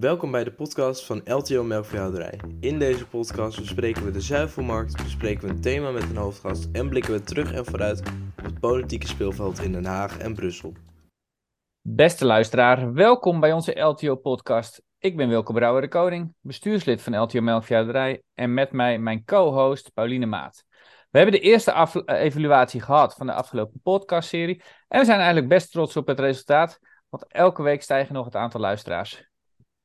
Welkom bij de podcast van LTO Melkveehouderij. In deze podcast bespreken we de zuivelmarkt, bespreken we een thema met een hoofdgast en blikken we terug en vooruit op het politieke speelveld in Den Haag en Brussel. Beste luisteraar, welkom bij onze LTO-podcast. Ik ben Wilke Brouwer de Koning, bestuurslid van LTO Melkveehouderij en met mij mijn co-host Pauline Maat. We hebben de eerste evaluatie gehad van de afgelopen podcastserie en we zijn eigenlijk best trots op het resultaat, want elke week stijgen nog het aantal luisteraars.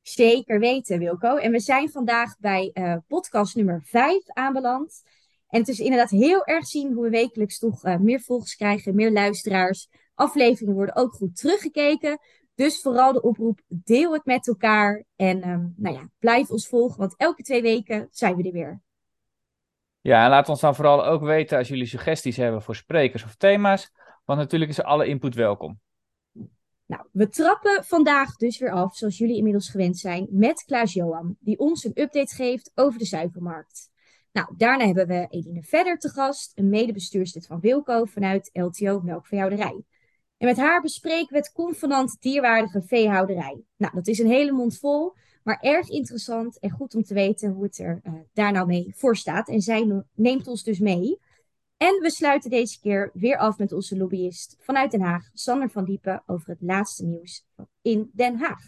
Zeker weten, Wilco. En we zijn vandaag bij uh, podcast nummer 5 aanbeland. En het is inderdaad heel erg zien hoe we wekelijks toch uh, meer volgers krijgen, meer luisteraars. Afleveringen worden ook goed teruggekeken. Dus vooral de oproep, deel het met elkaar. En um, nou ja, blijf ons volgen, want elke twee weken zijn we er weer. Ja, en laat ons dan vooral ook weten als jullie suggesties hebben voor sprekers of thema's. Want natuurlijk is alle input welkom. Nou, we trappen vandaag dus weer af, zoals jullie inmiddels gewend zijn, met Klaas Johan, die ons een update geeft over de zuivelmarkt. Nou, daarna hebben we Eline Vedder te gast, een medebestuurslid van Wilco vanuit LTO Melkveehouderij. En met haar bespreken we het convenant dierwaardige veehouderij. Nou, dat is een hele mond vol, maar erg interessant en goed om te weten hoe het er uh, daar nou mee voor staat. En zij neemt ons dus mee. En we sluiten deze keer weer af met onze lobbyist vanuit Den Haag, Sander van Diepen, over het laatste nieuws in Den Haag.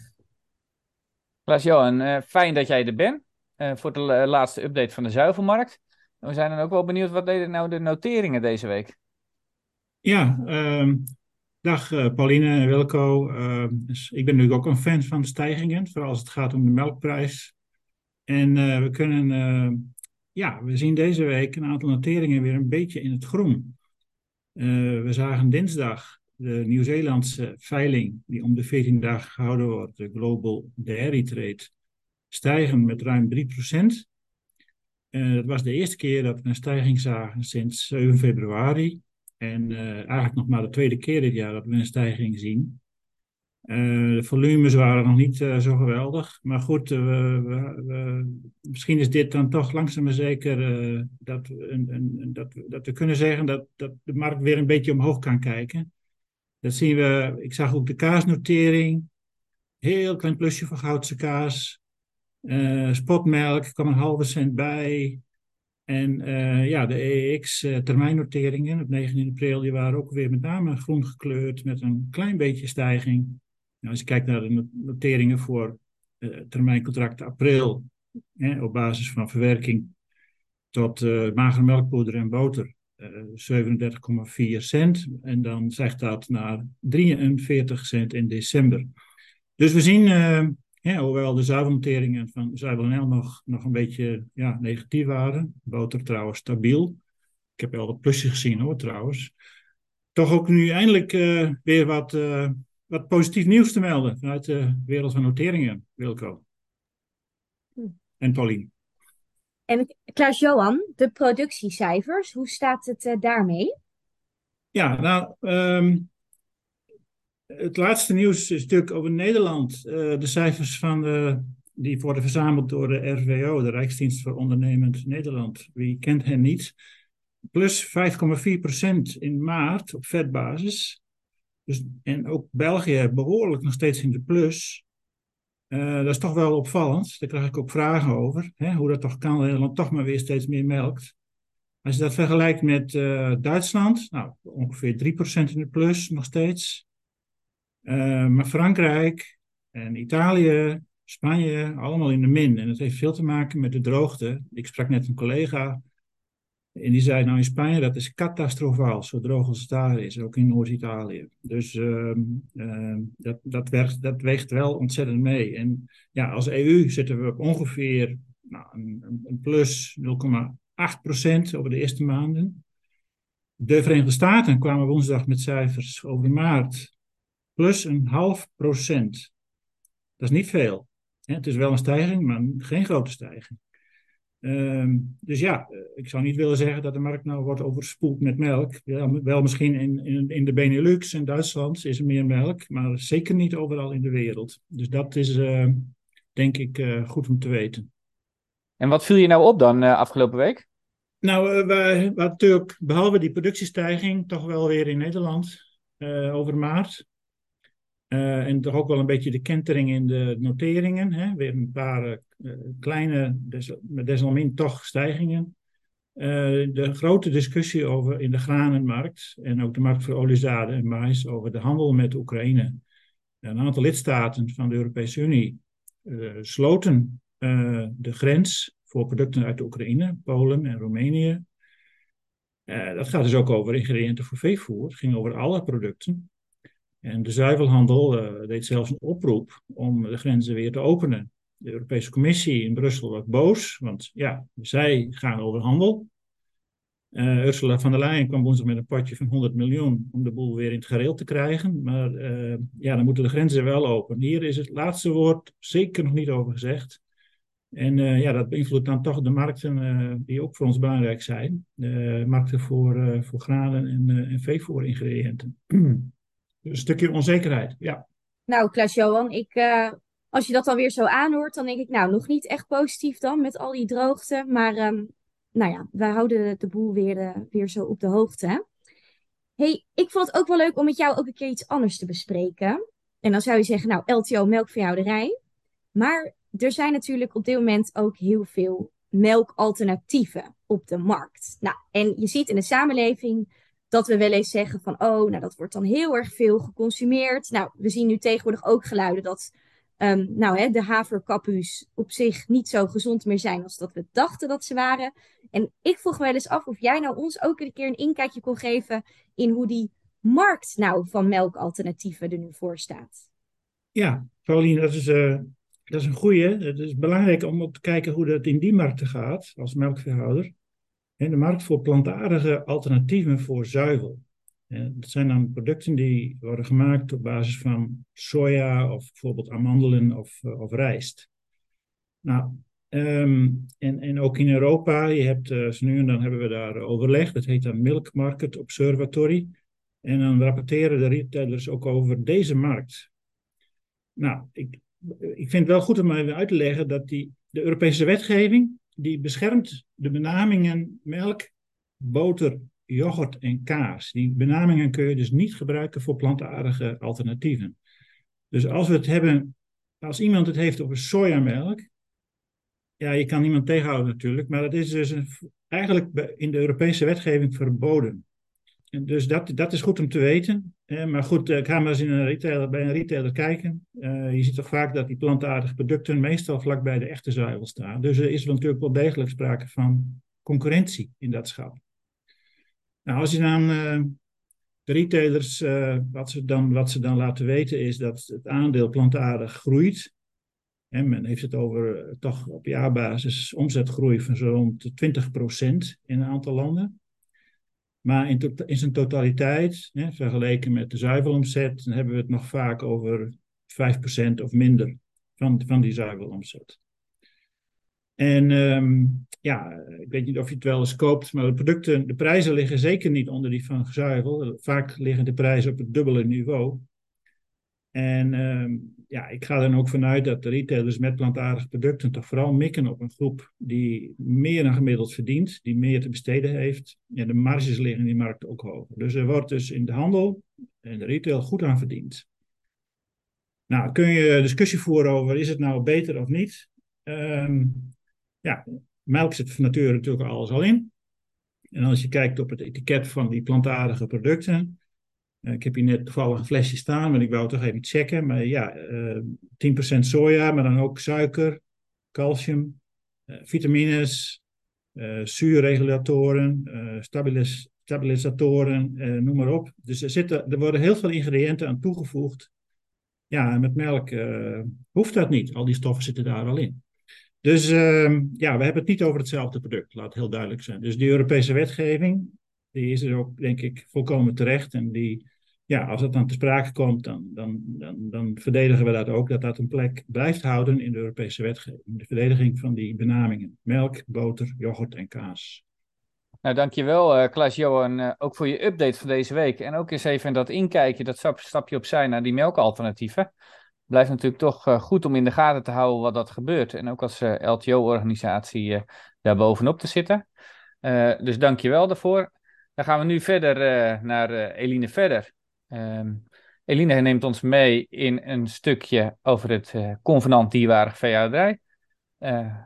Klaas-Johan, uh, fijn dat jij er bent uh, voor de laatste update van de zuivelmarkt. We zijn dan ook wel benieuwd, wat deden nou de noteringen deze week? Ja, uh, dag Pauline en Wilco. Dus ik ben natuurlijk ook een fan van stijgingen, vooral als het gaat om de melkprijs. En we kunnen ja, we zien deze week een aantal noteringen weer een beetje in het groen. Uh, we zagen dinsdag de Nieuw-Zeelandse veiling, die om de 14 dagen gehouden wordt, de Global Dairy Trade, stijgen met ruim 3%. Uh, dat was de eerste keer dat we een stijging zagen sinds 7 februari. En uh, eigenlijk nog maar de tweede keer dit jaar dat we een stijging zien. Uh, de volumes waren nog niet uh, zo geweldig. Maar goed, uh, we, we, misschien is dit dan toch langzaam maar zeker dat, een, een, dat, dat we kunnen zeggen dat, dat de markt weer een beetje omhoog kan kijken. Dat zien we, ik zag ook de kaasnotering. Heel klein plusje voor goudse kaas. spotmelk kwam een halve cent bij. En ja, de EEX termijnnoteringen op 19 april, die waren ook weer met name groen gekleurd met een klein beetje stijging. Nou, als je kijkt naar de noteringen voor uh, termijncontracten april, hè, op basis van verwerking tot uh, magere melkpoeder en boter, uh, 37,4 cent. En dan zegt dat naar 43 cent in december. Dus we zien, hoewel de zuivelnoteringen van zuivel nog, nog een beetje ja, negatief waren, boter trouwens stabiel. Ik heb wel wat plusjes gezien hoor trouwens. Toch ook nu eindelijk weer wat wat positief nieuws te melden vanuit de wereld van noteringen, Wilco. Hm. En Pauline. En Klaas-Johan, de productiecijfers, hoe staat het uh, daarmee? Ja, nou, um, het laatste nieuws is natuurlijk over Nederland. Uh, de cijfers van de, die worden verzameld door de RWO, de Rijksdienst voor Ondernemend Nederland. Wie kent hen niet? Plus 5,4% in maart op vetbasis. Dus, en ook België behoorlijk nog steeds in de plus. Uh, dat is toch wel opvallend. Daar krijg ik ook vragen over. Hè, hoe dat toch kan, Nederland toch maar weer steeds meer melkt. Als je dat vergelijkt met uh, Duitsland, nou, ongeveer 3% in de plus nog steeds. Uh, maar Frankrijk en Italië, Spanje, allemaal in de min. En dat heeft veel te maken met de droogte. Ik sprak net een collega en die zei, nou in Spanje, dat is catastrofaal, zo droog als het daar is, ook in Noord-Italië. Dus uh, uh, dat, dat, dat weegt wel ontzettend mee. En ja, als EU zitten we op ongeveer nou, een, een plus 0,8% over de eerste maanden. De Verenigde Staten kwamen woensdag met cijfers over maart, plus een half procent. Dat is niet veel. Het is wel een stijging, maar geen grote stijging. Um, dus ja, eh, ik zou niet willen zeggen dat de markt nou wordt overspoeld met melk. Wel, wel misschien in, in, in, de Benelux en Duitsland is er meer melk, maar zeker niet overal in de wereld. Dus dat is uh, denk ik uh, goed om te weten. En wat viel je nou op dan afgelopen week? Nou, we natuurlijk behalve die productiestijging toch wel weer in Nederland over maart. En toch ook wel een beetje de kentering in de noteringen. Hè? Weer een paar kleine, des, desalniettemin toch stijgingen. Uh, de grote discussie over in de granenmarkt en ook de markt voor oliezaden en mais over de handel met Oekraïne. Een aantal lidstaten van de Europese Unie sloten de grens voor producten uit de Oekraïne, Polen en Roemenië. dat gaat dus ook over ingrediënten voor veevoer. Het ging over alle producten. En de zuivelhandel deed zelfs een oproep om de grenzen weer te openen. De Europese Commissie in Brussel was boos, want ja, zij gaan over handel. Uh, Ursula von der Leyen kwam woensdag met een potje van 100 miljoen om de boel weer in het gereel te krijgen. Maar uh, ja, dan moeten de grenzen wel open. Hier is het laatste woord zeker nog niet over gezegd. En ja, dat beïnvloedt dan toch de markten die ook voor ons belangrijk zijn. Markten voor, voor granen en, en veevoeringrediënten. een stukje onzekerheid, ja. Nou, Klaas-Johan, ik, als je dat dan weer zo aanhoort, dan denk ik, nou, nog niet echt positief dan met al die droogte. Maar um, nou ja, wij houden de boel weer, uh, weer zo op de hoogte. Hè? hey, ik vond het ook wel leuk om met jou ook een keer iets anders te bespreken. En dan zou je zeggen, nou, LTO melkveehouderij. Maar er zijn natuurlijk op dit moment ook heel veel melkalternatieven op de markt. Nou, en je ziet in de samenleving dat we wel eens zeggen van, oh, nou dat wordt dan heel erg veel geconsumeerd. Nou, we zien nu tegenwoordig ook geluiden dat um, nou, hè, de haverkapus op zich niet zo gezond meer zijn als dat we dachten dat ze waren. En ik vroeg me wel eens af of jij nou ons ook een keer een inkijkje kon geven in hoe die markt nou van melkalternatieven er nu voor staat. Ja, Pauline, dat is, uh, dat is een goeie. Het is belangrijk om ook te kijken hoe dat in die markten gaat als melkveehouder de markt voor plantaardige alternatieven voor zuivel. Dat zijn dan producten die worden gemaakt op basis van soja of bijvoorbeeld amandelen of, eh, of rijst. Nou, um, en, en ook in Europa, je hebt, zo nu en dan hebben we daar overleg, dat heet dan Milk Market Observatory. En dan rapporteren de retailers ook over deze markt. Nou, ik, ik vind het wel goed om even uit te leggen dat die, de Europese wetgeving, die beschermt de benamingen melk, boter, yoghurt en kaas. Die benamingen kun je dus niet gebruiken voor plantaardige alternatieven. Dus als we het hebben, als iemand het heeft over sojamelk, ja, je kan niemand tegenhouden natuurlijk, maar dat is dus eigenlijk in de Europese wetgeving verboden. En dus dat, dat is goed om te weten. maar goed, ik ga maar eens in een retailer, bij een retailer kijken. Uh, je ziet toch vaak dat die plantaardige producten meestal vlak bij de echte zuivel staan. Dus er is natuurlijk wel degelijk sprake van concurrentie in dat schap. Nou, als je dan uh, de retailers, uh, wat, ze dan, wat ze dan laten weten is dat het aandeel plantaardig groeit. En men heeft het over toch op jaarbasis omzetgroei van zo'n 20% in een aantal landen. Maar in, in zijn totaliteit, hè, vergeleken met de zuivelomzet, dan hebben we het nog vaak over 5% of minder van, van die zuivelomzet. En um, ja, ik weet niet of je het wel eens koopt, maar de producten, de prijzen liggen zeker niet onder die van zuivel. Vaak liggen de prijzen op het dubbele niveau. En um, ja, ik ga er ook vanuit dat de retailers met plantaardige producten toch vooral mikken op een groep die meer dan gemiddeld verdient, die meer te besteden heeft. En de marges liggen in die markt ook hoger. Dus er wordt dus in de handel en de retail goed aan verdiend. Nou, kun je discussie voeren over is het nou beter of niet? Um, ja, melk zit van nature natuurlijk alles al in. En als je kijkt op het etiket van die plantaardige producten, eh, ik heb hier net toevallig een flesje staan, maar ik wou toch even checken. Maar ja, uh, eh, 10% soja, maar dan ook suiker, calcium, uh, vitamines, zuurregulatoren, stabilis stabilisatoren, noem maar op. Dus er, zitten, er worden heel veel ingrediënten aan toegevoegd. Ja, en met melk hoeft dat niet. Al die stoffen zitten daar al in. Dus ehm, ja, we hebben het niet over hetzelfde product, laat heel duidelijk zijn. Dus die Europese wetgeving, die is er ook, denk ik, volkomen terecht. En die, ja, als het dan te sprake komt, dan, dan, dan, dan verdedigen we dat ook, dat dat een plek blijft houden in de Europese wetgeving. De verdediging van die benamingen: melk, boter, yoghurt en kaas. Nou, dankjewel uh, Klaas-Johan, uh, ook voor je update van deze week. En ook eens even dat inkijkje, dat stap, stapje opzij naar die melkalternatieven. Blijft natuurlijk toch uh, goed om in de gaten te houden wat dat gebeurt. En ook als LTO-organisatie daar bovenop te zitten. dus dankjewel daarvoor. Dan gaan we nu verder naar Eline Verder. Um, Eline neemt ons mee in een stukje over het convenant dierwaardig veehouderij.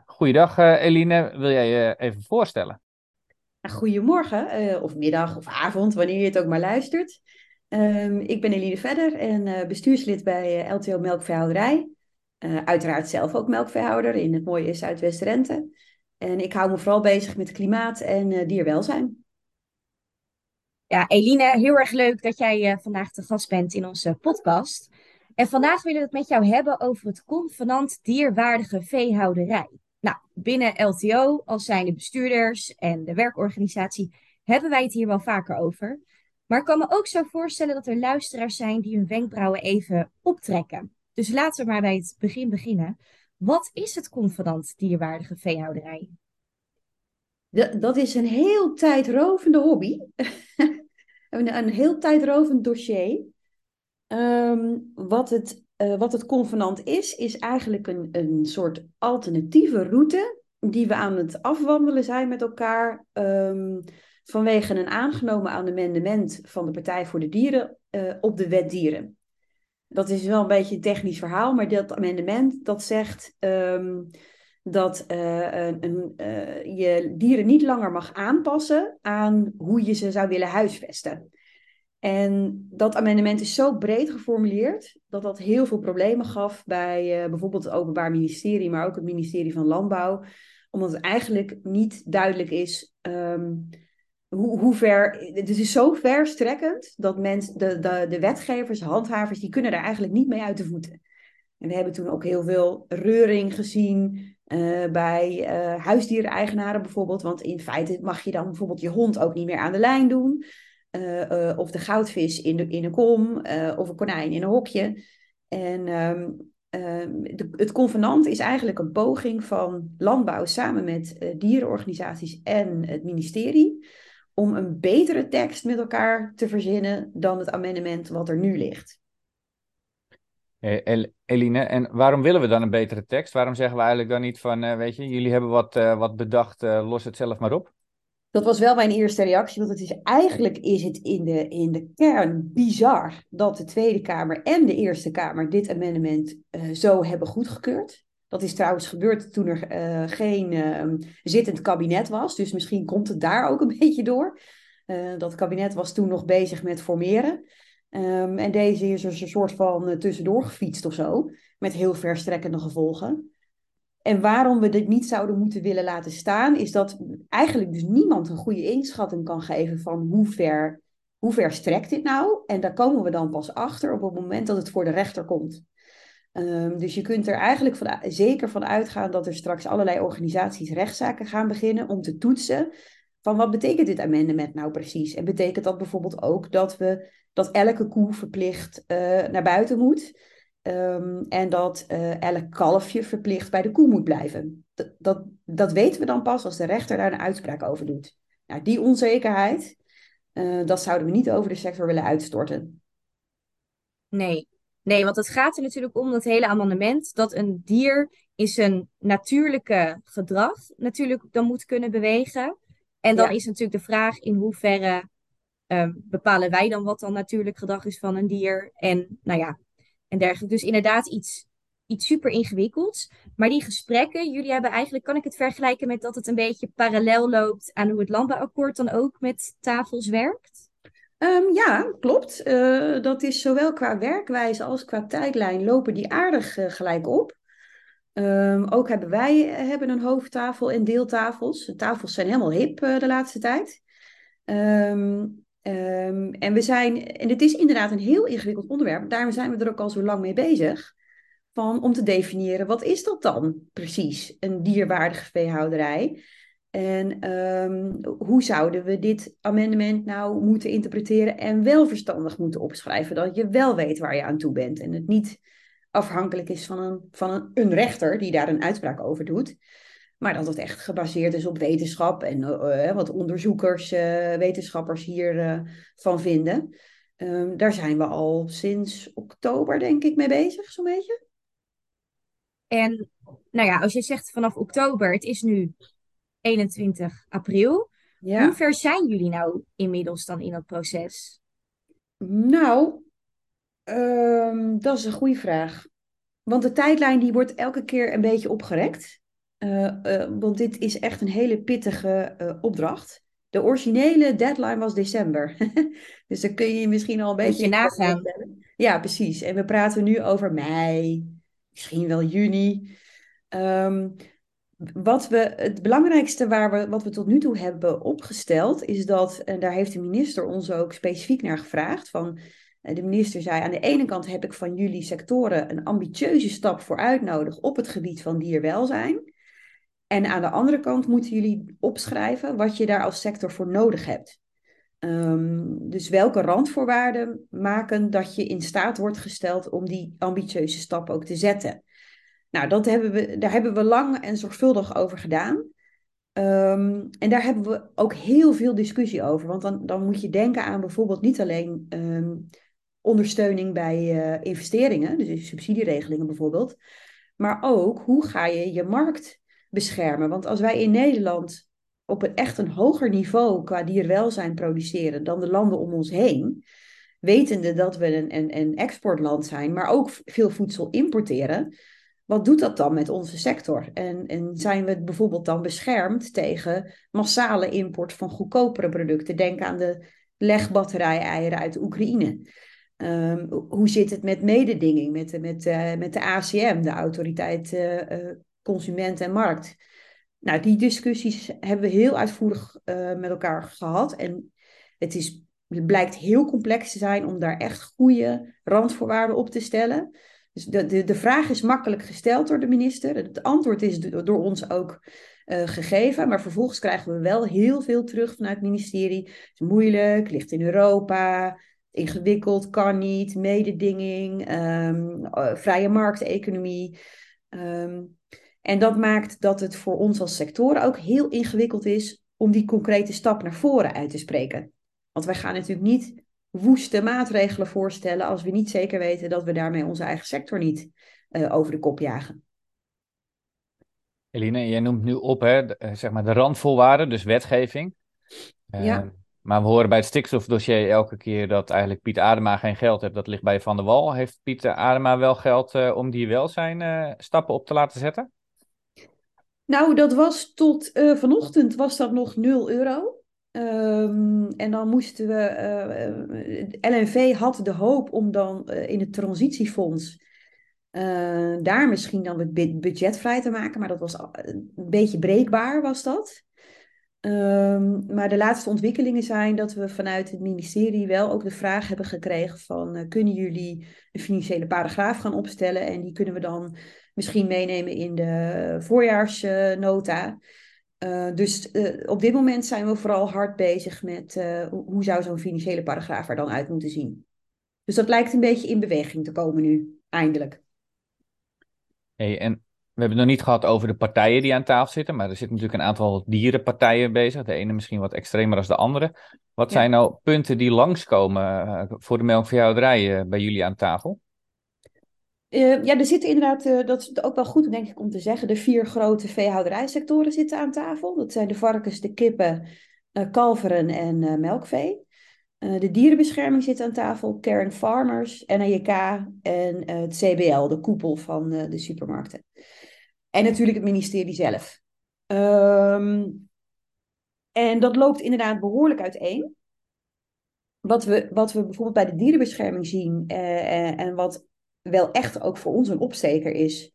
Goeiedag Eline, wil jij je even voorstellen? Goedemorgen, of middag of avond, wanneer je het ook maar luistert. Um, ik ben Eline Vedder en bestuurslid bij LTO Melkveehouderij. uiteraard zelf ook melkveehouder in het mooie Zuidwest-Rente. En ik hou me vooral bezig met klimaat en dierwelzijn. Ja, Eline, heel erg leuk dat jij vandaag te gast bent in onze podcast. En vandaag willen we het met jou hebben over het convenant dierwaardige veehouderij. Nou, binnen LTO, als zijn de bestuurders en de werkorganisatie, hebben wij het hier wel vaker over. Maar ik kan me ook zo voorstellen dat er luisteraars zijn die hun wenkbrauwen even optrekken. Dus laten we maar bij het begin beginnen. Wat is het convenant dierwaardige veehouderij? Dat is een heel tijdrovende hobby. een, een heel tijdrovend dossier. Ehm, wat, het, uh, wat het convenant is, is eigenlijk een, een soort alternatieve route die we aan het afwandelen zijn met elkaar um, vanwege een aangenomen amendement van de Partij voor de Dieren uh, op de wet dieren. Dat is wel een beetje een technisch verhaal, maar dat amendement dat zegt um, dat uh, een, uh, je dieren niet langer mag aanpassen aan hoe je ze zou willen huisvesten. En dat amendement is zo breed geformuleerd dat dat heel veel problemen gaf bij bijvoorbeeld het Openbaar Ministerie, maar ook het ministerie van Landbouw, omdat het eigenlijk niet duidelijk is um, hoe, hoe ver. Het is zo verstrekkend dat mensen, de, de, de wetgevers, handhavers, die kunnen daar eigenlijk niet mee uit de voeten. En we hebben toen ook heel veel reuring gezien uh, bij uh, huisdiereigenaren bijvoorbeeld. Want in feite mag je dan bijvoorbeeld je hond ook niet meer aan de lijn doen. Uh, of de goudvis in, de, in een kom. of een konijn in een hokje. En um, de, het convenant is eigenlijk een poging van landbouw samen met dierenorganisaties en het ministerie. Om een betere tekst met elkaar te verzinnen dan het amendement wat er nu ligt. Eline, en waarom willen we dan een betere tekst? Waarom zeggen we eigenlijk dan niet van, uh, weet je, jullie hebben wat, uh, wat bedacht, uh, los het zelf maar op? Dat was wel mijn eerste reactie, want het is, eigenlijk is het in de, in de kern bizar dat de Tweede Kamer en de Eerste Kamer dit amendement zo hebben goedgekeurd. Dat is trouwens gebeurd toen er geen ehm, zittend kabinet was, dus misschien komt het daar ook een beetje door. dat kabinet was toen nog bezig met formeren. Um, en deze is dus een soort van uh, tussendoor gefietst of zo, met heel verstrekkende gevolgen. En waarom we dit niet zouden moeten willen laten staan, is dat eigenlijk dus niemand een goede inschatting kan geven van hoe ver, hoe ver strekt dit nou. En daar komen we dan pas achter op het moment dat het voor de rechter komt. Um, dus je kunt er eigenlijk van, zeker van uitgaan dat er straks allerlei organisaties rechtszaken gaan beginnen om te toetsen van wat betekent dit amendement nou precies? En betekent dat bijvoorbeeld ook dat, we, dat elke koe verplicht uh, naar buiten moet um, en dat uh, elk kalfje verplicht bij de koe moet blijven? Dat, dat, weten we dan pas als de rechter daar een uitspraak over doet. Nou, die onzekerheid, uh, dat zouden we niet over de sector willen uitstorten. Nee, Nee, want het gaat er natuurlijk om, dat hele amendement, dat een dier in zijn natuurlijke gedrag natuurlijk dan moet kunnen bewegen. En dan is natuurlijk de vraag in hoeverre um, bepalen wij dan wat dan natuurlijk gedrag is van een dier. En nou ja, en dergelijke. Dus inderdaad iets, iets super ingewikkelds. Maar die gesprekken, jullie hebben eigenlijk, kan ik het vergelijken met dat het een beetje parallel loopt aan hoe het landbouwakkoord dan ook met tafels werkt? Um, ja, klopt. Uh, dat is zowel qua werkwijze als qua tijdlijn lopen die aardig uh, gelijk op. Um, ook hebben wij eh, hebben een hoofdtafel en deeltafels. De tafels zijn helemaal hip de laatste tijd. Um, en we zijn, en het is inderdaad een heel ingewikkeld onderwerp. Daarom zijn we er ook al zo lang mee bezig. Van, om te definiëren, wat is dat dan precies, een dierwaardige veehouderij? En hoe zouden we dit amendement nou moeten interpreteren en wel verstandig moeten opschrijven? Dat je wel weet waar je aan toe bent en het niet afhankelijk is van een, van een, een rechter die daar een uitspraak over doet. Maar dat het echt gebaseerd is op wetenschap en uh, wat onderzoekers, uh, wetenschappers hiervan van vinden. Um, daar zijn we al sinds oktober, denk ik, mee bezig, zo'n beetje. En nou ja, als je zegt vanaf oktober, het is nu 21 april. Ja. Hoe ver zijn jullie nou inmiddels dan in dat proces? Nou, Ehm, dat is een goede vraag. Want de tijdlijn die wordt elke keer een beetje opgerekt. Uh, uh, want dit is echt een hele pittige uh, opdracht. De originele deadline was december. dus dan kun je je misschien al een beetje... je nagaan. Ja, precies. En we praten nu over mei, misschien wel juni. Ehm, wat we, het belangrijkste waar we, wat we tot nu toe hebben opgesteld, is dat, en daar heeft de minister ons ook specifiek naar gevraagd, van de minister zei, aan de ene kant heb ik van jullie sectoren een ambitieuze stap vooruit nodig op het gebied van dierwelzijn. En aan de andere kant moeten jullie opschrijven wat je daar als sector voor nodig hebt. Um, dus welke randvoorwaarden maken dat je in staat wordt gesteld om die ambitieuze stap ook te zetten. Nou, dat hebben we, daar hebben we lang en zorgvuldig over gedaan. Um, en daar hebben we ook heel veel discussie over. Want dan, dan moet je denken aan bijvoorbeeld niet alleen um, ondersteuning bij uh, investeringen, dus subsidieregelingen bijvoorbeeld, maar ook hoe ga je je markt beschermen. Want als wij in Nederland op een echt een hoger niveau qua dierwelzijn produceren dan de landen om ons heen, wetende dat we een, een, een exportland zijn, maar ook veel voedsel importeren, wat doet dat dan met onze sector? En, en zijn we bijvoorbeeld dan beschermd tegen massale import van goedkopere producten? Denk aan de legbatterij-eieren uit Oekraïne. Um, hoe zit het met mededinging, met, met, uh, met de ACM, de Autoriteit uh, Consument en Markt? Nou, die discussies hebben we heel uitvoerig met elkaar gehad. En het, is, het blijkt heel complex te zijn om daar echt goede randvoorwaarden op te stellen. Dus de, de, de vraag is makkelijk gesteld door de minister. Het antwoord is door ons ook uh, gegeven. Maar vervolgens krijgen we wel heel veel terug vanuit het ministerie. Het is moeilijk, ligt in Europa, ingewikkeld, kan niet, mededinging, um, uh, vrije markteconomie. Um, en dat maakt dat het voor ons als sectoren ook heel ingewikkeld is om die concrete stap naar voren uit te spreken. Want wij gaan natuurlijk niet woeste maatregelen voorstellen als we niet zeker weten dat we daarmee onze eigen sector niet uh, over de kop jagen. Eline, jij noemt nu op hè, de, zeg maar de randvoorwaarden, dus wetgeving. Ja. Uh, maar we horen bij het stikstofdossier elke keer dat eigenlijk Piet Adema geen geld heeft. Dat ligt bij Van der Wal. Heeft Piet Adema wel geld uh, om die welzijn stappen op te laten zetten? Nou, dat was tot vanochtend was dat nog 0 euro. Um, en dan moesten we, uh, LNV had de hoop om dan uh, in het transitiefonds daar misschien dan het budget vrij te maken, maar dat was een beetje breekbaar was dat. Um, maar de laatste ontwikkelingen zijn dat we vanuit het ministerie wel ook de vraag hebben gekregen van kunnen jullie een financiële paragraaf gaan opstellen en die kunnen we dan misschien meenemen in de voorjaarsnota. Uh, dus uh, op dit moment zijn we vooral hard bezig met uh, hoe zou zo'n financiële paragraaf er dan uit moeten zien. Dus dat lijkt een beetje in beweging te komen nu, eindelijk. Hey, en we hebben het nog niet gehad over de partijen die aan tafel zitten, maar er zitten natuurlijk een aantal dierenpartijen bezig. De ene misschien wat extremer dan de andere. Wat ja. zijn nou punten die langskomen voor de melkveehouderij bij jullie aan tafel? Uh, ja, er zitten inderdaad, uh, dat is ook wel goed denk ik om te zeggen, de vier grote veehouderijsectoren zitten aan tafel. Dat zijn de varkens, de kippen, uh, kalveren en melkvee. de dierenbescherming zit aan tafel, Caring Farmers, NAJK en het CBL, de koepel van de supermarkten. En natuurlijk het ministerie zelf. Um, en dat loopt inderdaad behoorlijk uiteen. Wat we, wat we bijvoorbeeld bij de dierenbescherming zien en wat wel echt ook voor ons een opsteker is,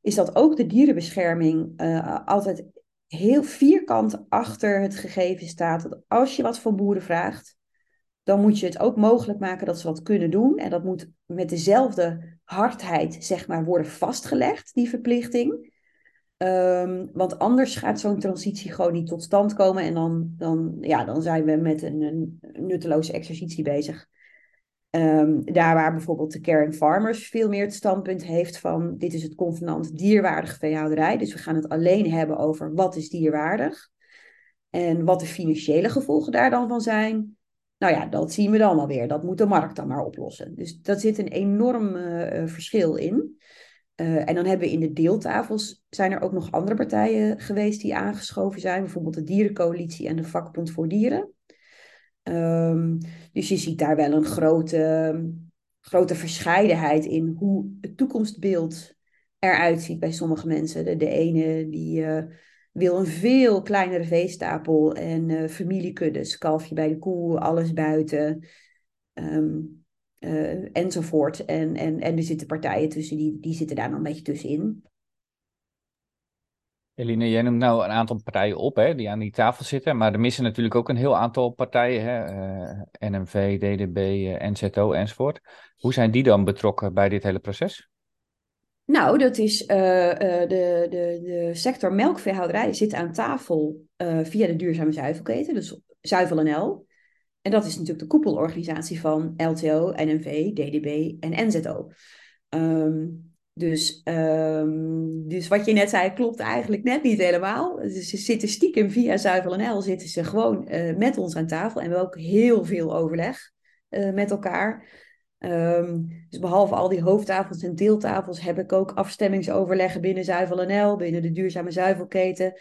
is dat ook de dierenbescherming uh, altijd heel vierkant achter het gegeven staat dat als je wat van boeren vraagt, dan moet je het ook mogelijk maken dat ze wat kunnen doen. En dat moet met dezelfde hardheid, zeg maar, worden vastgelegd, die verplichting. Um, want anders gaat zo'n transitie gewoon niet tot stand komen. En dan, dan, ja, dan zijn we met een, een nutteloze exercitie bezig. Um, daar waar bijvoorbeeld de Caring Farmers veel meer het standpunt heeft van dit is het convenant dierwaardige veehouderij. Dus we gaan het alleen hebben over wat is dierwaardig. En wat de financiële gevolgen daar dan van zijn. Nou ja, dat zien we dan alweer. Dat moet de markt dan maar oplossen. Dus dat zit een enorm uh, verschil in. Uh, en dan hebben we in de deeltafels, zijn er ook nog andere partijen geweest die aangeschoven zijn. Bijvoorbeeld de Dierencoalitie en de Vakbond voor Dieren. Um, dus je ziet daar wel een grote grote verscheidenheid in hoe het toekomstbeeld eruit ziet bij sommige mensen. De, de ene die uh, wil een veel kleinere veestapel en uh, familiekuddes, kalfje bij de koe, alles buiten. Um, uh, enzovoort. En, en, en er zitten partijen tussen, die, die zitten daar nog een beetje tussenin. Eline, jij noemt nou een aantal partijen op hè, die aan die tafel zitten, maar er missen natuurlijk ook een heel aantal partijen, hè, uh, NMV, DDB, uh, NZO enzovoort. Hoe zijn die dan betrokken bij dit hele proces? Nou, dat is uh, de, de, de sector melkveehouderij zit aan tafel via de duurzame zuivelketen, dus Zuivel NL. En dat is natuurlijk de koepelorganisatie van LTO, NMV, DDB en NZO. Um, dus, um, dus wat je net zei klopt eigenlijk net niet helemaal. Ze zitten stiekem via Zuivel NL zitten ze gewoon uh, met ons aan tafel. En we hebben ook heel veel overleg uh, met elkaar. Um, dus behalve al die hoofdtafels en deeltafels heb ik ook afstemmingsoverleggen binnen Zuivel NL, binnen de duurzame zuivelketen.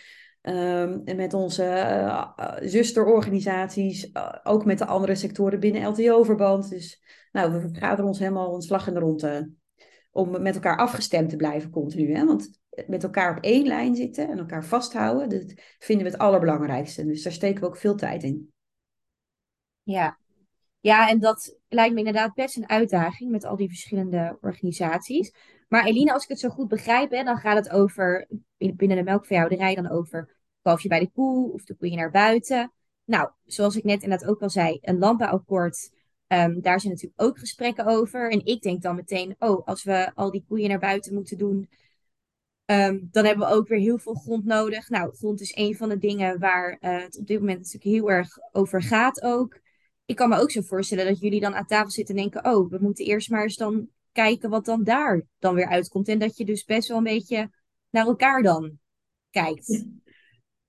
Um, en met onze uh, zusterorganisaties, ook met de andere sectoren binnen LTO-verband. Dus nou, we vergaderen ons helemaal een slag in de ronde om met elkaar afgestemd te blijven continu. Hè? Want met elkaar op één lijn zitten en elkaar vasthouden, dat vinden we het allerbelangrijkste. Dus daar steken we ook veel tijd in. Ja. ja, en dat lijkt me inderdaad best een uitdaging met al die verschillende organisaties. Maar Eline, als ik het zo goed begrijp, hè, dan gaat het over binnen de melkveehouderij dan over kalfje bij de koe of de koeien naar buiten. Nou, zoals ik net inderdaad ook al zei, een landbouwakkoord Um, daar zijn natuurlijk ook gesprekken over. En ik denk dan meteen, oh, als we al die koeien naar buiten moeten doen, um, dan hebben we ook weer heel veel grond nodig. Nou, grond is een van de dingen waar uh, het op dit moment natuurlijk heel erg over gaat ook. Ik kan me ook zo voorstellen dat jullie dan aan tafel zitten en denken, oh, we moeten eerst maar eens dan kijken wat dan daar dan weer uitkomt. En dat je dus best wel een beetje naar elkaar dan kijkt.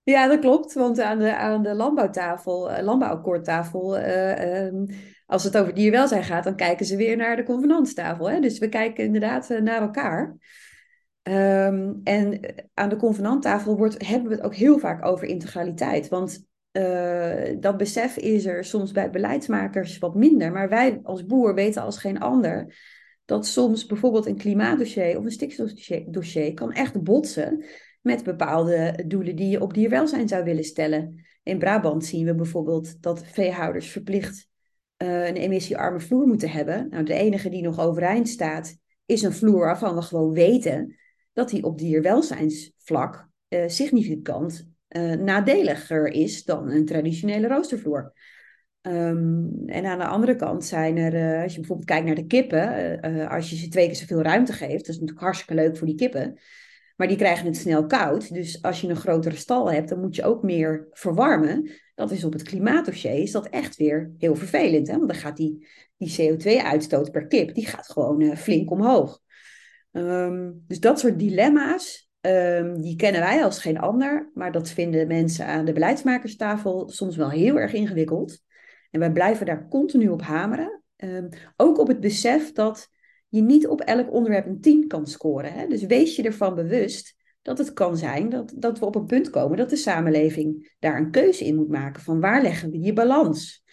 Ja, dat klopt. Want aan de, aan de landbouwtafel, uh, landbouwakkoordtafel, uh, als het over dierwelzijn gaat, dan kijken ze weer naar de convenantstafel. Hè? Dus we kijken inderdaad uh, naar elkaar. Um, en aan de convenanttafel wordt, hebben we het ook heel vaak over integraliteit. Want dat besef is er soms bij beleidsmakers wat minder. Maar wij als boer weten als geen ander dat soms bijvoorbeeld een klimaatdossier of een stikstofdossier kan echt botsen met bepaalde doelen die je op dierwelzijn zou willen stellen. In Brabant zien we bijvoorbeeld dat veehouders verplicht uh, een emissiearme vloer moeten hebben. Nou, de enige die nog overeind staat is een vloer waarvan we gewoon weten dat die op dierwelzijnsvlak uh, significant uh, nadeliger is dan een traditionele roostervloer. Um, en aan de andere kant zijn er, als je bijvoorbeeld kijkt naar de kippen, als je ze twee keer zoveel ruimte geeft, dat is natuurlijk hartstikke leuk voor die kippen. Maar die krijgen het snel koud. Dus als je een grotere stal hebt, dan moet je ook meer verwarmen. Dat is op het klimaatdossier is dat echt weer heel vervelend. Hè? Want dan gaat die, die CO2-uitstoot per kip, die gaat gewoon uh, flink omhoog. Um, dus dat soort dilemma's, um, die kennen wij als geen ander. Maar dat vinden mensen aan de beleidsmakerstafel soms wel heel erg ingewikkeld. En wij blijven daar continu op hameren. Um, ook op het besef dat je niet op elk onderwerp een 10 kan scoren. Hè? Dus wees je ervan bewust dat het kan zijn dat, dat we op een punt komen dat de samenleving daar een keuze in moet maken van waar leggen we die balans.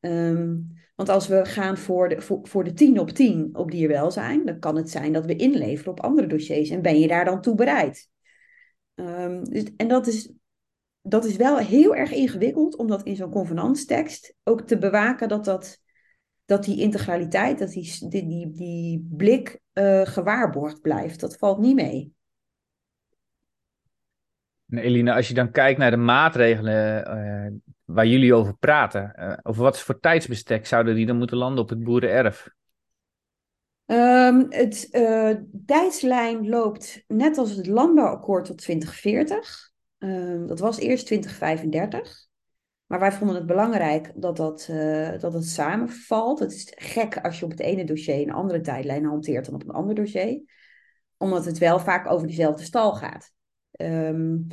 Um, want als we gaan voor de, voor, voor de 10 op 10 op dierwelzijn, dan kan het zijn dat we inleveren op andere dossiers. En ben je daar dan toe bereid? Um, dus, en dat is, dat is wel heel erg ingewikkeld om dat in zo'n convenantstekst ook te bewaken dat dat dat die integraliteit, dat die, die, die, die blik uh, gewaarborgd blijft. Dat valt niet mee. Eline, als je dan kijkt naar de maatregelen uh, waar jullie over praten, uh, over wat voor tijdsbestek zouden die dan moeten landen op het boerenerf? Um, het tijdslijn loopt net als het landbouwakkoord tot 2040. Um, dat was eerst 2035. Maar wij vonden het belangrijk dat, dat, uh, dat het samenvalt. Het is gek als je op het ene dossier een andere tijdlijn hanteert dan op een ander dossier. Omdat het wel vaak over dezelfde stal gaat. Um,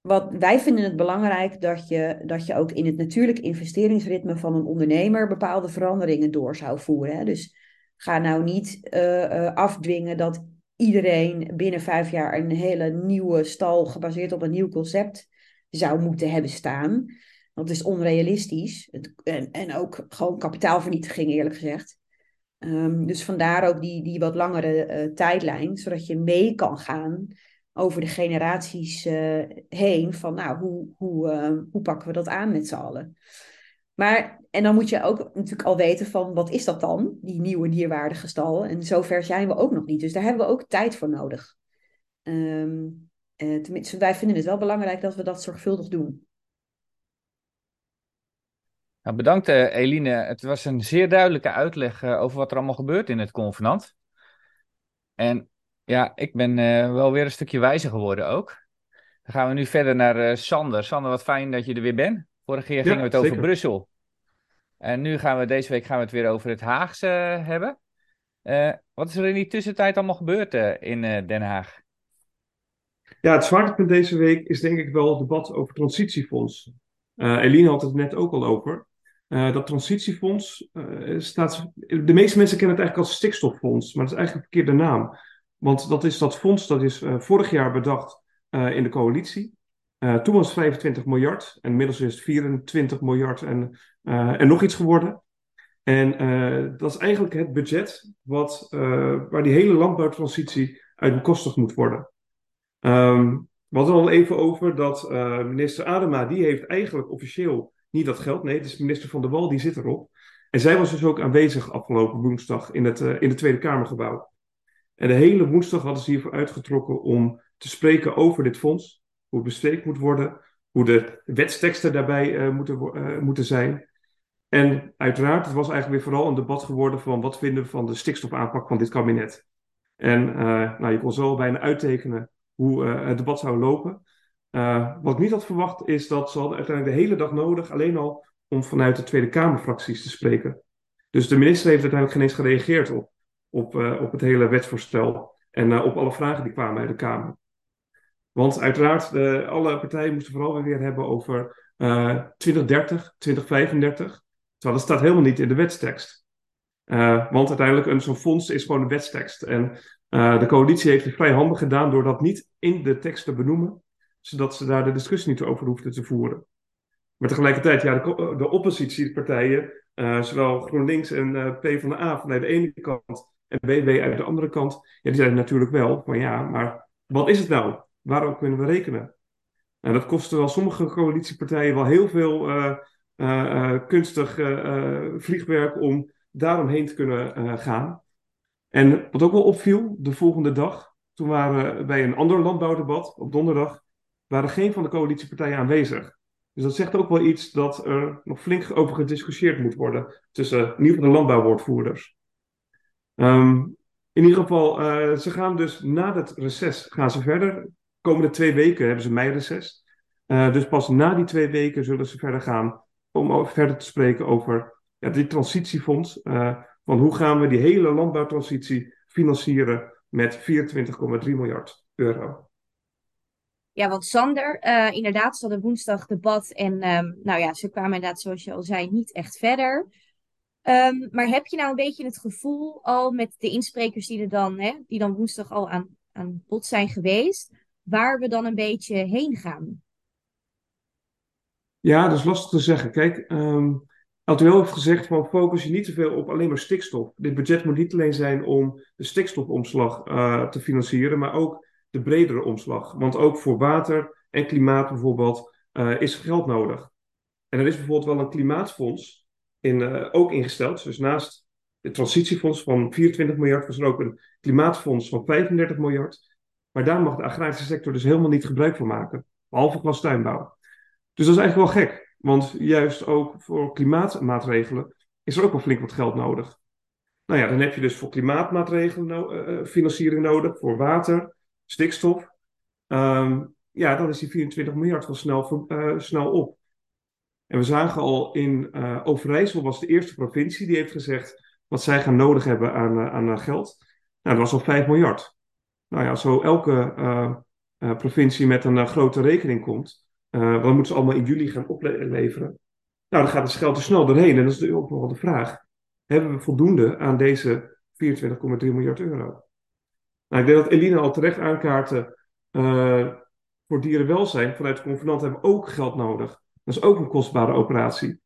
wat, wij vinden het belangrijk dat je, dat je ook in het natuurlijk investeringsritme van een ondernemer bepaalde veranderingen door zou voeren. Hè? Dus ga nou niet uh, uh, afdwingen dat iedereen binnen vijf jaar een hele nieuwe stal gebaseerd op een nieuw concept zou moeten hebben staan. Dat is onrealistisch. Het, en, en ook gewoon kapitaalvernietiging, eerlijk gezegd. Ehm, dus vandaar ook die, die wat langere uh, tijdlijn, zodat je mee kan gaan over de generaties uh, heen van nou, hoe, hoe, uh, hoe pakken we dat aan met z'n allen. Maar, en dan moet je ook natuurlijk al weten van wat is dat dan, die nieuwe dierwaardige stal. En zover zijn we ook nog niet, dus daar hebben we ook tijd voor nodig. Um, tenminste, wij vinden het wel belangrijk dat we dat zorgvuldig doen. Nou, bedankt uh, Eline. Het was een zeer duidelijke uitleg uh, over wat er allemaal gebeurt in het convenant. En ja, ik ben uh, wel weer een stukje wijzer geworden ook. Dan gaan we nu verder naar Sander. Sander, wat fijn dat je er weer bent. Vorige keer gingen we het over Brussel. En nu gaan we deze week gaan we het weer over het Haagse hebben. wat is er in die tussentijd allemaal gebeurd in Den Haag? Ja, het zwaartepunt deze week is denk ik wel het debat over transitiefonds. Eline had het net ook al over. Uh, dat transitiefonds uh, staat. De meeste mensen kennen het eigenlijk als stikstoffonds, maar dat is eigenlijk een verkeerde naam. Want dat is dat fonds dat is uh, vorig jaar bedacht in de coalitie. toen was het 25 miljard en inmiddels is het 24 miljard en, en nog iets geworden. En dat is eigenlijk het budget wat, waar die hele landbouwtransitie uit bekostigd moet worden. Um, we hadden al even over dat minister Adema, die heeft eigenlijk officieel niet dat geld, nee, het is minister Van der Wal, die zit erop. En zij was dus ook aanwezig afgelopen woensdag in het, uh, in het Tweede Kamergebouw. En de hele woensdag hadden ze hiervoor uitgetrokken om te spreken over dit fonds. Hoe het besteed moet worden, hoe de wetsteksten daarbij uh, moeten, uh, moeten zijn. En uiteraard, het was eigenlijk weer vooral een debat geworden van wat vinden we van de stikstofaanpak van dit kabinet. En nou, je kon zo bijna uittekenen hoe het debat zou lopen. Uh, wat ik niet had verwacht is dat ze hadden uiteindelijk de hele dag nodig, alleen al om vanuit de Tweede Kamerfracties te spreken. Dus de minister heeft uiteindelijk geen eens gereageerd op, op, uh, op het hele wetsvoorstel en uh, op alle vragen die kwamen uit de Kamer. Want uiteraard, alle partijen moesten vooral weer hebben over 2030, 2035. Terwijl dat staat helemaal niet in de wetstekst. want uiteindelijk, zo'n fonds is gewoon een wetstekst. En de coalitie heeft het vrij handig gedaan door dat niet in de tekst te benoemen zodat ze daar de discussie niet over hoefden te voeren. Maar tegelijkertijd, ja, de, de oppositiepartijen, uh, zowel GroenLinks en uh, PvdA vanuit de ene kant en BB uit de andere kant, ja, die zeiden natuurlijk wel van ja, maar wat is het nou? Waarop kunnen we rekenen? Nou, dat kostte wel sommige coalitiepartijen wel heel veel kunstig vliegwerk om daaromheen te kunnen gaan. En wat ook wel opviel, de volgende dag, toen waren we bij een ander landbouwdebat op donderdag, waren geen van de coalitiepartijen aanwezig. Dus dat zegt ook wel iets dat er nog flink over gediscussieerd moet worden tussen in ieder de landbouwwoordvoerders. Um, in ieder geval, uh, ze gaan dus na het reces gaan ze verder. Komende twee weken hebben ze meireces. Uh, dus pas na die twee weken zullen ze verder gaan om verder te spreken over ja, dit transitiefonds. Uh, van hoe gaan we die hele landbouwtransitie financieren met 24,3 miljard euro. Ja, want Sander, uh, inderdaad, ze hadden woensdag debat en um, nou ja, ze kwamen inderdaad, zoals je al zei, niet echt verder. Um, maar heb je nou een beetje het gevoel al met de insprekers die er dan, hè, die dan woensdag al aan, aan bod zijn geweest, waar we dan een beetje heen gaan? Ja, dat is lastig te zeggen. Kijk, um, LTO heeft gezegd van focus je niet te veel op alleen maar stikstof. Dit budget moet niet alleen zijn om de stikstofomslag uh, te financieren, maar ook de bredere omslag. Want ook voor water en klimaat bijvoorbeeld uh, is geld nodig. En er is bijvoorbeeld wel een klimaatfonds in, uh, ook ingesteld. Dus naast het transitiefonds van 24 miljard was er ook een klimaatfonds van 35 miljard. Maar daar mag de agrarische sector dus helemaal niet gebruik van maken. Behalve qua tuinbouw. Dus dat is eigenlijk wel gek. Want juist ook voor klimaatmaatregelen is er ook wel flink wat geld nodig. Nou ja, dan heb je dus voor klimaatmaatregelen uh, financiering nodig, voor water, stikstof, um, ja, dan is die 24 miljard wel snel, uh, snel op. En we zagen al in uh, Overijssel was de eerste provincie die heeft gezegd wat zij gaan nodig hebben aan, uh, aan geld. Nou, dat was al 5 miljard. Nou ja, zo elke provincie met een grote rekening komt, dan moeten ze allemaal in juli gaan opleveren. Nou, dan gaat het geld te snel doorheen. En dat is ook nog wel de vraag. Hebben we voldoende aan deze 24,3 miljard euro? Nou, ik denk dat Elina al terecht aankaartte. Uh, voor dierenwelzijn vanuit de convenant hebben we ook geld nodig. Dat is ook een kostbare operatie.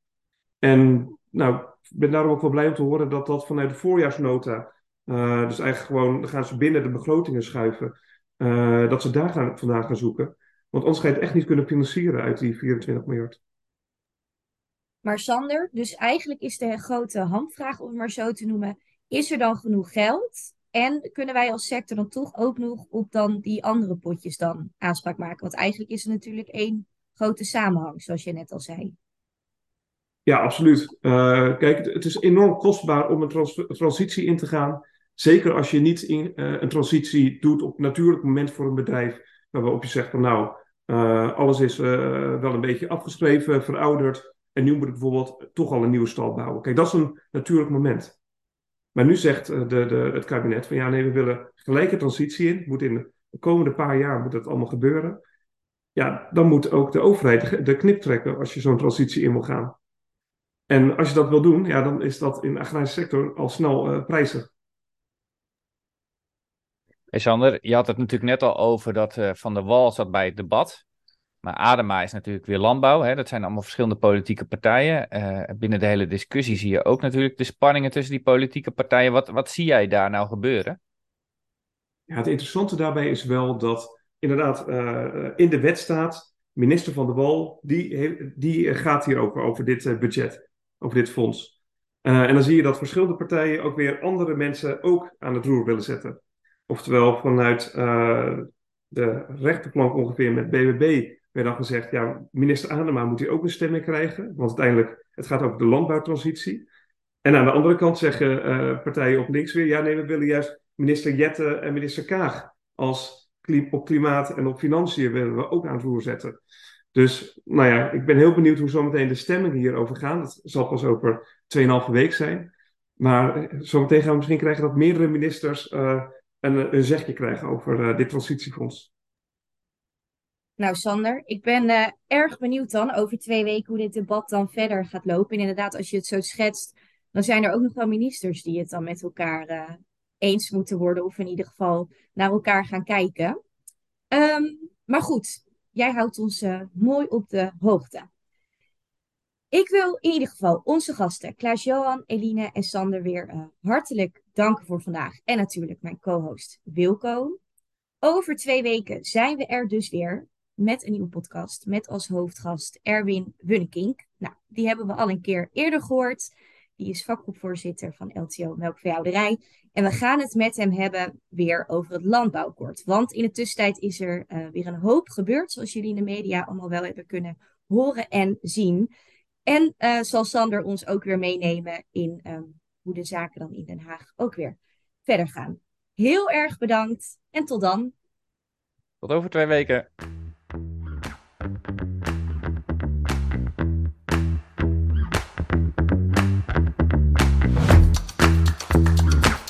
En nou, ben daarom ook wel blij om te horen dat dat vanuit de voorjaarsnota, uh, dus eigenlijk gewoon, dan gaan ze binnen de begrotingen schuiven, uh, dat ze daar gaan, vandaan gaan zoeken. Want anders ga je het echt niet kunnen financieren uit die 24 miljard. Maar Sander, dus eigenlijk is de grote handvraag, om het maar zo te noemen, is er dan genoeg geld? En kunnen wij als sector dan toch ook nog op dan die andere potjes dan aanspraak maken? Want eigenlijk is er natuurlijk één grote samenhang, zoals je net al zei. Ja, absoluut. Uh, kijk, het is enorm kostbaar om een trans transitie in te gaan. Zeker als je niet in, uh, een transitie doet op natuurlijk moment voor een bedrijf. Waarop je zegt van nou, uh, alles is wel een beetje afgeschreven, verouderd. En nu moet ik bijvoorbeeld toch al een nieuwe stal bouwen. Kijk, dat is een natuurlijk moment. Maar nu zegt de, de, het kabinet van ja, nee, we willen gelijke transitie in. Moet in de komende paar jaar moet dat allemaal gebeuren. Ja, dan moet ook de overheid de knip trekken als je zo'n transitie in wil gaan. En als je dat wil doen, ja, dan is dat in de agrarische sector al snel uh, prijzig. Hey Sander, je had het natuurlijk net al over dat uh, Van der Wal zat bij het debat. Maar Adema is natuurlijk weer landbouw. Hè? Dat zijn allemaal verschillende politieke partijen. Uh, binnen de hele discussie zie je ook natuurlijk de spanningen tussen die politieke partijen. Wat, wat zie jij daar nou gebeuren? Ja, het interessante daarbij is wel dat inderdaad uh, in de wet staat... minister Van der Wal, die, die gaat hier over, over dit budget, over dit fonds. en dan zie je dat verschillende partijen ook weer andere mensen ook aan het roer willen zetten. Oftewel vanuit de rechterplank ongeveer met BBB werd dan gezegd, ja, minister Adema moet hier ook een stemming krijgen, want uiteindelijk, het gaat over de landbouwtransitie. En aan de andere kant zeggen uh, partijen op links weer, ja nee, we willen juist minister Jette en minister Kaag als op klimaat en op financiën willen we ook aan het roer zetten. Dus nou ja, ik ben heel benieuwd hoe zometeen de stemmingen hierover gaan. Dat zal pas over 2,5 week zijn. Maar eh, zometeen gaan we misschien krijgen dat meerdere ministers uh, een, zegje krijgen over dit transitiefonds. Nou, Sander, ik ben uh, erg benieuwd dan over twee weken hoe dit debat dan verder gaat lopen. En inderdaad, als je het zo schetst, dan zijn er ook nog wel ministers die het dan met elkaar uh, eens moeten worden. Of in ieder geval naar elkaar gaan kijken. Um, maar goed, jij houdt ons uh, mooi op de hoogte. Ik wil in ieder geval onze gasten, Klaas-Johan, Eline en Sander, weer hartelijk danken voor vandaag. En natuurlijk mijn co-host Wilco. Over twee weken zijn we er dus weer met een nieuwe podcast. Met als hoofdgast Erwin Wunnekink. Nou, die hebben we al een keer eerder gehoord. Die is vakgroepvoorzitter van LTO Melkveehouderij. En we gaan het met hem hebben weer over het landbouwkort. Want in de tussentijd is er uh, weer een hoop gebeurd. Zoals jullie in de media allemaal wel hebben kunnen horen en zien. En uh, zal Sander ons ook weer meenemen in um, hoe de zaken dan in Den Haag ook weer verder gaan. Heel erg bedankt en tot dan. Tot over twee weken.